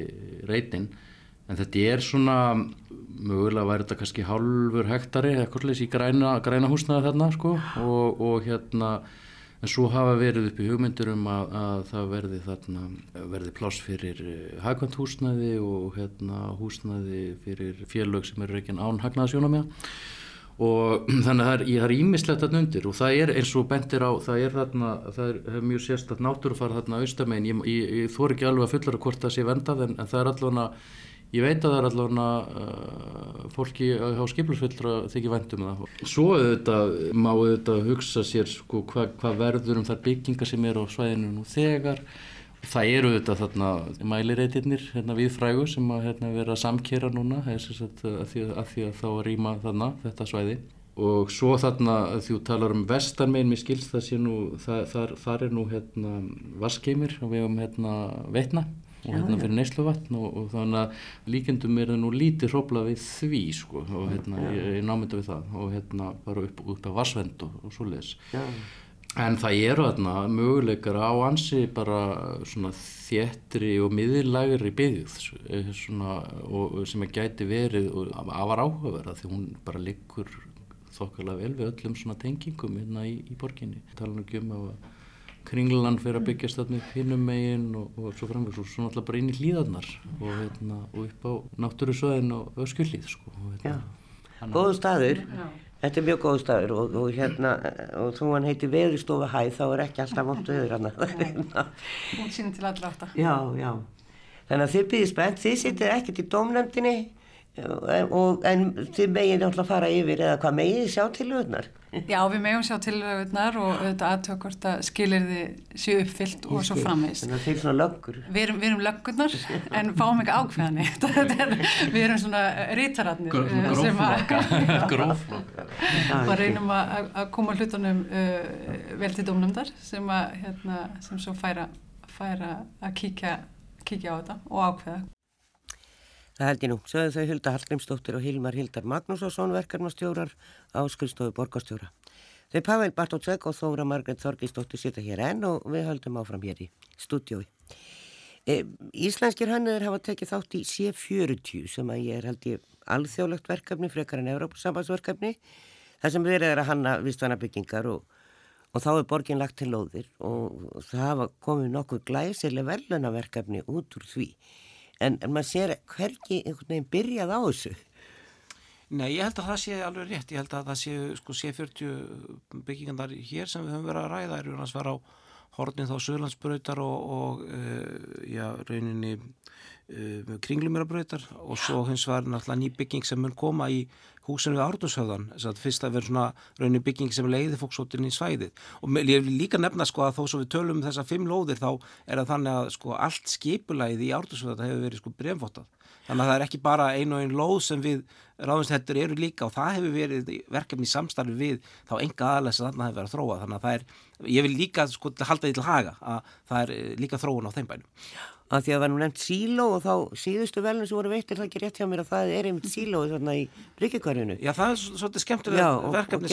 reytin en þetta er svona mögulega væri þetta kannski halvur hektari eitthvað slúðis í græna, græna húsnaði þarna sko og hérna en svo hafa verið upp í hugmyndur um að, að það verði þarna verði pláss fyrir eh, hagkvæmt húsnaði og hérna húsnaði fyrir félög sem eru ekki án hagnaðasjóna með og þannig að það er ímislegt þarna undir og það er eins og bentir á það er þarna, það er mjög sérstatt náttúrufar þarna austamegin, ég, ég, ég þór ekki alveg að fullara hvort það sé vendað en, en það er allavega Ég veit að það er allavega uh, fólki á skiplusfyllra þykir vendum það. Svo auðvitað má auðvitað hugsa sér sko, hvað hva verður um þar byggingar sem eru á svæðinu nú þegar. Það eru auðvitað þarna mælireitirnir hérna, við frægu sem að hérna, vera að samkera núna að því að, því að þá rýma þarna þetta svæði. Og svo þarna þú talar um vestarmein, mér skilst það sé nú, það, þar, þar er nú hérna, vaskeimir og við hefum hérna, veitna og hérna fyrir neysluvatn og, og þannig að líkendum er það nú lítið hrópla við því sko og hérna ég, ég námynda við það og hérna bara upp, upp á varsvend og, og svo leiðis en það eru þarna möguleikar á ansi bara svona þéttri og miðurlægri byggð eh, svona og sem að gæti verið og afar áhugaverða því hún bara liggur þokkarlega vel við öllum svona tengingum hérna í, í borginni. Tala nú ekki um að kringlan fyrir að byggjast þarna upp hinnum megin og, og svo framvegs og svo náttúrulega bara inn í hlýðarnar og, hérna, og upp á náttúrusöðin og öskullíð sko, hérna, Góðu staður. Já. Þetta er mjög góð staður og, og hérna og þú hann heiti veðurstofa hæð þá er ekki alltaf vontu öður hann Hún sýnir til allra átta. Já, já. Þannig að þið býðir spennt, þið sittir ekkert í domnefndinni Og, en þið meginn alltaf fara yfir eða hvað meginn sjá til auðnar? Já, við meginn sjá til auðnar og auðvitað aðtökvort að skilir þið séu uppfyllt og svo framvegist. Þannig að þeir svona löggur. Við erum, erum löggurnar en fáum ekki ákveðani. við erum svona rítaratnir. Gróflokka. Gróflokka. Bara reynum að, að koma hlutunum uh, vel til domnumdar sem, að, hérna, sem svo færa, færa að kíkja, kíkja á þetta og ákveða Það held ég nú, sögðu þau Hulda Hallgrímsdóttir og Hilmar Hildar Magnússon verkefnastjórar á skrifstofu borgastjóra. Þau Pavel Bartótsveg og Þóra Margret Þorgisdóttir sita hér enn og við höldum áfram hér í stúdjói. E, Íslenskir hanniður hafa tekið þátt í C40 sem að ég er held ég alþjóðlegt verkefni frekar en Európa-sambandsverkefni þar sem verið er að hanna vistvæna byggingar og, og þá er borgin lagt til lóðir og það hafa komið nokkuð glæsileg verðlunaverkefni út úr því. En, en maður sér hverki einhvern veginn byrjað á þessu. Nei, ég held að það sé alveg rétt, ég held að það sé sko C40 byggingandar hér sem við höfum verið að ræða eru að svara á hornin þá Söðlandsbröytar og, og uh, já, rauninni uh, kringlumirabröytar og svo hins var náttúrulega ný bygging sem mun koma í húsinu við að fyrst að vera svona rauninni bygging sem leiði fólksóttin í svæðið. Og ég vil líka nefna sko að þó svo við tölum um þessa fimm lóðir þá er það þannig að sko allt skipulæði í Árnúshöfðan hefur verið sko bremfótað þannig að það er ekki bara einu og einu lóð sem við ráðinstættur eru líka og það hefur verið verkefni í samstarfi við þá enga aðlæs að þarna hefur verið að þróa. Þannig að það er, ég vil líka sko halda því til haga að það er eh, líka þróun á þeim bænum að því að það var nú nefnt síló og þá síðustu velnum sem voru veittir það ekki rétt hjá mér að það er einmitt síló þarna í Ríkikvarjunu. Já það er svolítið skemmtilega verkefni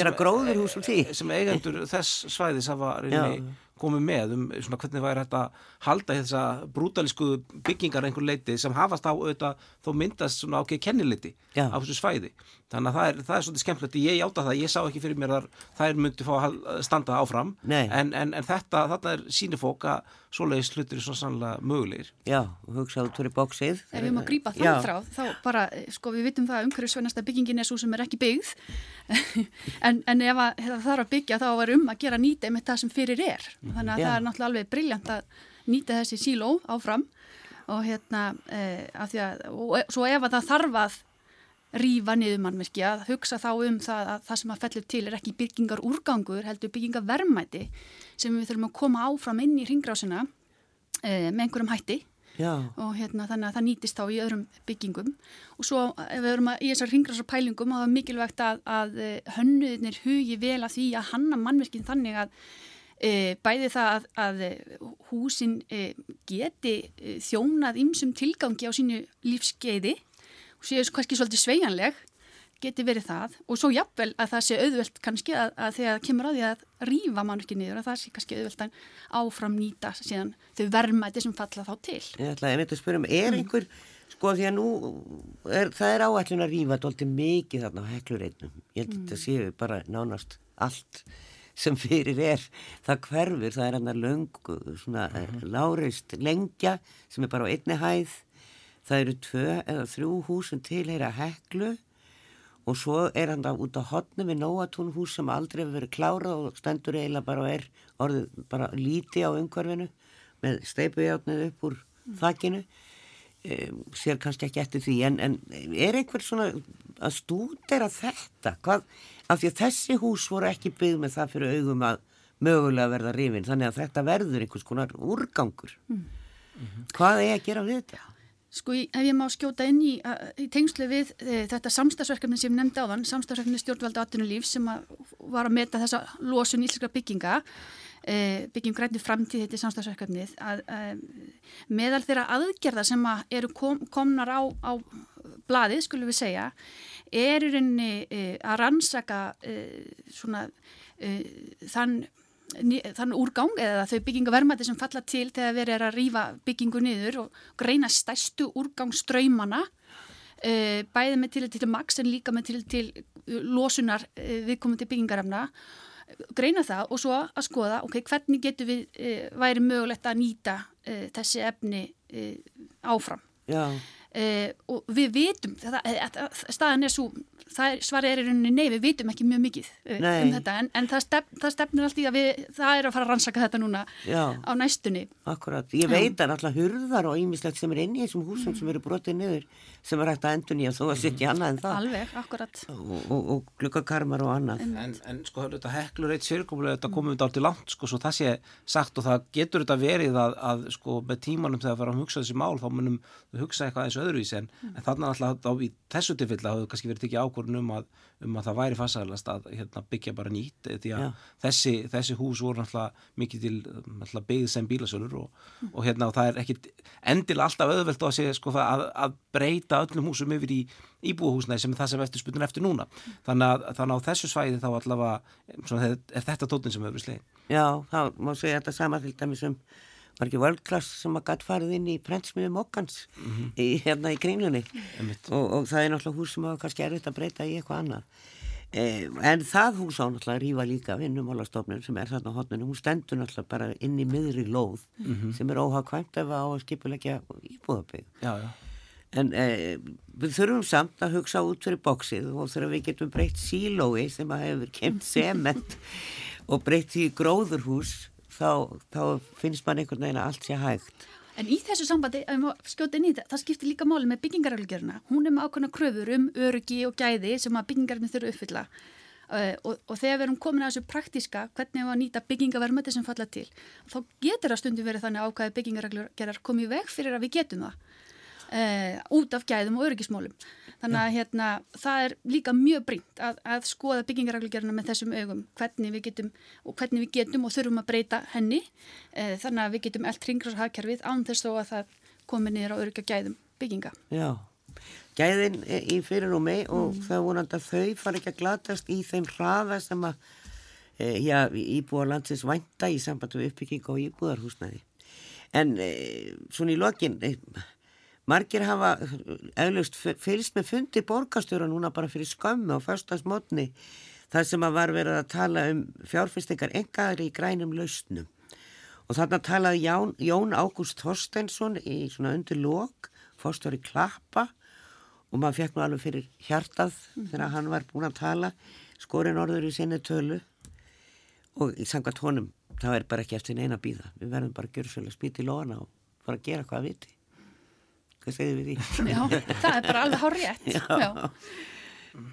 því. Sem eigendur þess svæðis hafa reyni komið með um svona hvernig væri þetta halda þessa brútalísku byggingar einhver leiti sem hafast á auðvitað þó myndast svona ákveð kenniliti á þessu svæði. Þannig að það er, það er svolítið skemmtilegt, ég átta það, ég sá ekki fyrir mér að það er myndið fá að standa áfram en, en, en þetta, þetta er sínifók að svoleiðis hlutir er svo sannlega mögulegir. Já, hugsaðu tóri bóksið. Ef við má grípa þann þrá, þá bara, sko við vitum það að umhverjusvænasta byggingin er svo sem er ekki byggð en, en ef það þarf að byggja þá er um að gera nýta með það sem fyrir er. Þannig að Já. það er náttúrulega alveg brilljant að nýta þessi síló áfram og hérna, e, að að, og svo ef að það þarf að rýfa niður mannverki að hugsa þá um það að það sem að fellur til er ekki byggingar úrgangur heldur byggingar verðmæti sem við þurfum að koma áfram inn í ringrásina e, með einhverjum hætti Já. og hérna þannig að það nýtist þá í öðrum byggingum og svo ef við erum að í þessar ringrásarpælingum þá er mikilvægt að, að eh, hönnuðnir hugi vel að því að hanna mannverkin þannig að e, bæði það að, að húsin e, geti þjónað ymsum tilgangi á sínu lífskeiði og séu kannski svolítið sveianleg geti verið það og svo jafnvel að það sé auðvelt kannski að, að þegar það kemur á því að rýfa mann ekki niður að það sé kannski auðvelt að áfram nýta síðan þau verðmæti sem falla þá til. Ég ætlaði að mynda að spyrja um, er mm. einhver, sko því að nú er, það er áætlun að rýfa doldið mikið þarna á heklurreitnum, ég held að þetta mm. séu bara nánast allt sem fyrir er, það hverfur, það er hann að löng, svona mm -hmm. láreist lengja sem er bara á einni hæð það eru tvö eða þrjú hús sem tilheyra heklu og svo er hann út á hotnu við Nóatún hús sem aldrei hefur verið klárað og stendur eiginlega bara og er orðið bara líti á umhverfinu með steipujátnið upp úr mm. þakkinu e, sér kannski ekki eftir því en, en er einhver svona að stúdera þetta hvað, af því að þessi hús voru ekki byggð með það fyrir augum að mögulega verða rifin þannig að þetta verður einhvers konar úrgangur mm. hvað er að gera við þetta? Sko ef ég má skjóta inn í, í tengslu við e, þetta samstagsverkefni sem nefndi á þann, samstagsverkefni stjórnvalda 18. líf sem að var að meta þessa losun íslenska bygginga, e, byggjum grænti framtíð þetta samstagsverkefnið, að e, meðal þeirra aðgerða sem að eru kom, komnar á, á bladið, skulum við segja, er í rauninni e, að rannsaka svona þann þann úrgang eða þau byggingavermaði sem falla til þegar verið er að rýfa byggingu niður og greina stærstu úrgangströymana e, bæði með til til maks en líka með til til losunar e, viðkomandi byggingarefna greina það og svo að skoða ok, hvernig getur við e, væri mögulegt að nýta þessi efni áfram Já. Og við vitum það, staðan er svo svarið er í rauninni nei, við vitum ekki mjög mikið uh, nei. um þetta en, en það, stefn, það stefnir allt í að við, það er að fara að rannsaka þetta núna Já. á næstunni. Akkurat, ég veit að alltaf hurðar og ýmislegt sem er inn í þessum húsum mm. sem eru brotið niður sem er hægt að endur nýja þó að setja annað en það. Alveg, akkurat. Og, og, og glukkakarmar og annað. En, en sko, þetta heklur eitt sérkomulega, þetta komum við átt í langt sko, svo það sé sagt og það getur þetta verið að, að sko, með tímanum þegar að eins öðruvísi en, mm. en þannig alltaf í þessu tilfella hafðu kannski verið tekið ákvörðun um að um að það væri farsælast að hérna, byggja bara nýtt því að þessi, þessi hús voru náttúrulega mikið til náttúrulega byggð sem bílasölur og, mm. og hérna og það er ekkit endil alltaf auðvelt að, segja, sko, að, að breyta öllum húsum yfir í íbúahúsnæði sem er það sem eftir spurnir eftir núna þannig að, þannig að á þessu svæði þá allavega svona, er þetta tótin sem hefur slegin Já, þá má segja þetta sama til dæmis um var ekki völdklass sem að gætt farið inn í prentsmiðum okkans mm -hmm. í, hérna í kringlunni mm -hmm. og, og það er náttúrulega hús sem hafa kannski erfitt að breyta í eitthvað annað Eh, en það hús á náttúrulega að rífa líka vinnumálastofnun sem er þarna á hotninu, hún stendur náttúrulega bara inn í miðri lóð sem er óhagkvæmt ef á að skipulegja já. En eh, við þurfum samt að hugsa út fyrir bóksið og þegar við getum breytt sílói sem að hefur kemd sement og breytt í gróðurhús þá, þá finnst mann einhvern veginn að allt sé hægt. En í þessu sambandi, þetta, það skiptir líka máli með byggingarreglugjöruna. Hún er með ákveðna kröfur um öryggi og gæði sem að byggingarinn þurfa uppfylla. Uh, og, og þegar við erum komin að þessu praktiska, hvernig við að nýta byggingavermöti sem falla til, þá getur það stundum verið þannig ákveði byggingarreglugjörnar komið veg fyrir að við getum það. Uh, út af gæðum og öryggismálum. Þannig að hérna, það er líka mjög brínt að, að skoða byggingarreglugjörna með þessum augum, hvernig við getum og hvernig við getum og þurfum að breyta henni uh, þannig að við getum allt ringráshakerfið án þess þó að það komi niður á örygga gæðum bygginga. Já, gæðin í fyrirrúmi og það er vonandi að þau fara ekki að glatast í þeim hraða sem að e, já, íbúar landsins vænta í samband við uppbygging og íbúðarhúsnæði. En svona í lokin, margir hafa auðvist fylgst með fundi borgarstjóra núna bara fyrir skömmu á förstagsmotni þar sem að var verið að tala um fjárfyrstingar engaðri í grænum lausnum. Og þarna talaði Jón, Jón Ágúst Þorsteinsson í svona undir lok, fórstjóri Klappa og maður fekk nú alveg fyrir hjartað þegar hann var búin að tala, skorinn orður í sinni tölu og í sangat honum, það er bara ekki eftir neina býða. Við verðum bara að gera svolítið spýti lóna og fara að gera hvað viti. Hvað segir við því? Já, það er bara alveg hár rétt. Já. Já.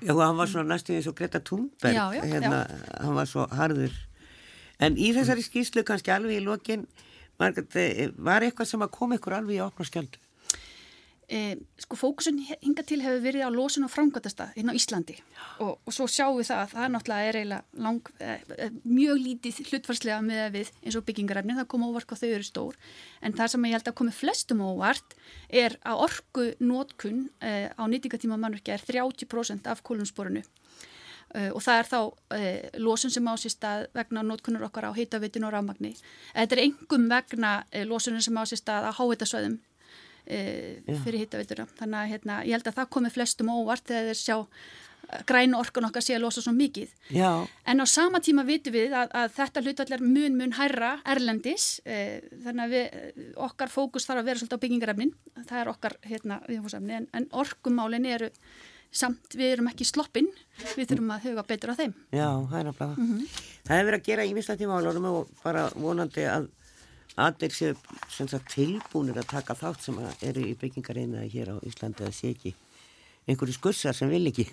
Já, hann var svona næstu eins og Greta Thunberg, Já, hérna, hann var svo harður. En í þessari skýslu kannski alveg í lokin, Margrét, eh, var eitthvað sem að koma ykkur alveg í opna skjöldu? E, sko fókusun hinga til hefur verið á losun og framgötasta hérna á Íslandi. Og, og svo sjáum við það að það náttúrulega er eiginlega lang, e, mjög lítið hlutfarslega með við eins og byggingarefni, það kom óvart hvað þau eru stór. En það sem ég held að komi flestum óvart er að orgu nótkunn e, á nýtingatíma mannverki er 30% af kólumsporinu og það er þá losun sem ásist að vegna nótkunnur okkar á heitavitinu og rámagni. Þetta er engum vegna losunum sem ásist að á háitasvæðum e, fyrir hittaveituna. Þannig að hérna, ég held að það komi flestum óvart þegar þeir sjá grænu orkun okkar sé að losa svo mikið. Já. En á sama tíma vitum við að, að þetta hlutallar mun mun hærra erlendis, e, þannig að við, okkar fókus þarf að vera svolítið á byggingarefnin, það er okkar hérna, viðfóðsefni, en, en orkumálin eru samt við erum ekki sloppinn, við þurfum að huga betur á þeim. Já, það er náttúrulega. Mm -hmm. Það hefur verið að gera ímislegt í málunum og bara vonandi að allir séu tilbúinir að taka þátt sem eru í byggingareinaði hér á Íslandi að sé ekki einhverju skussar sem vil ekki.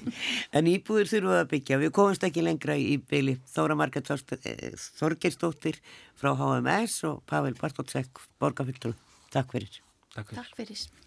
En íbúður þurfum að byggja. Við komumst ekki lengra í byli Þóra Marget Þorgersdóttir frá HMS og Pavel Bartótsek borgarfylgdur Takk fyrir. Takk fyrir, Takk fyrir.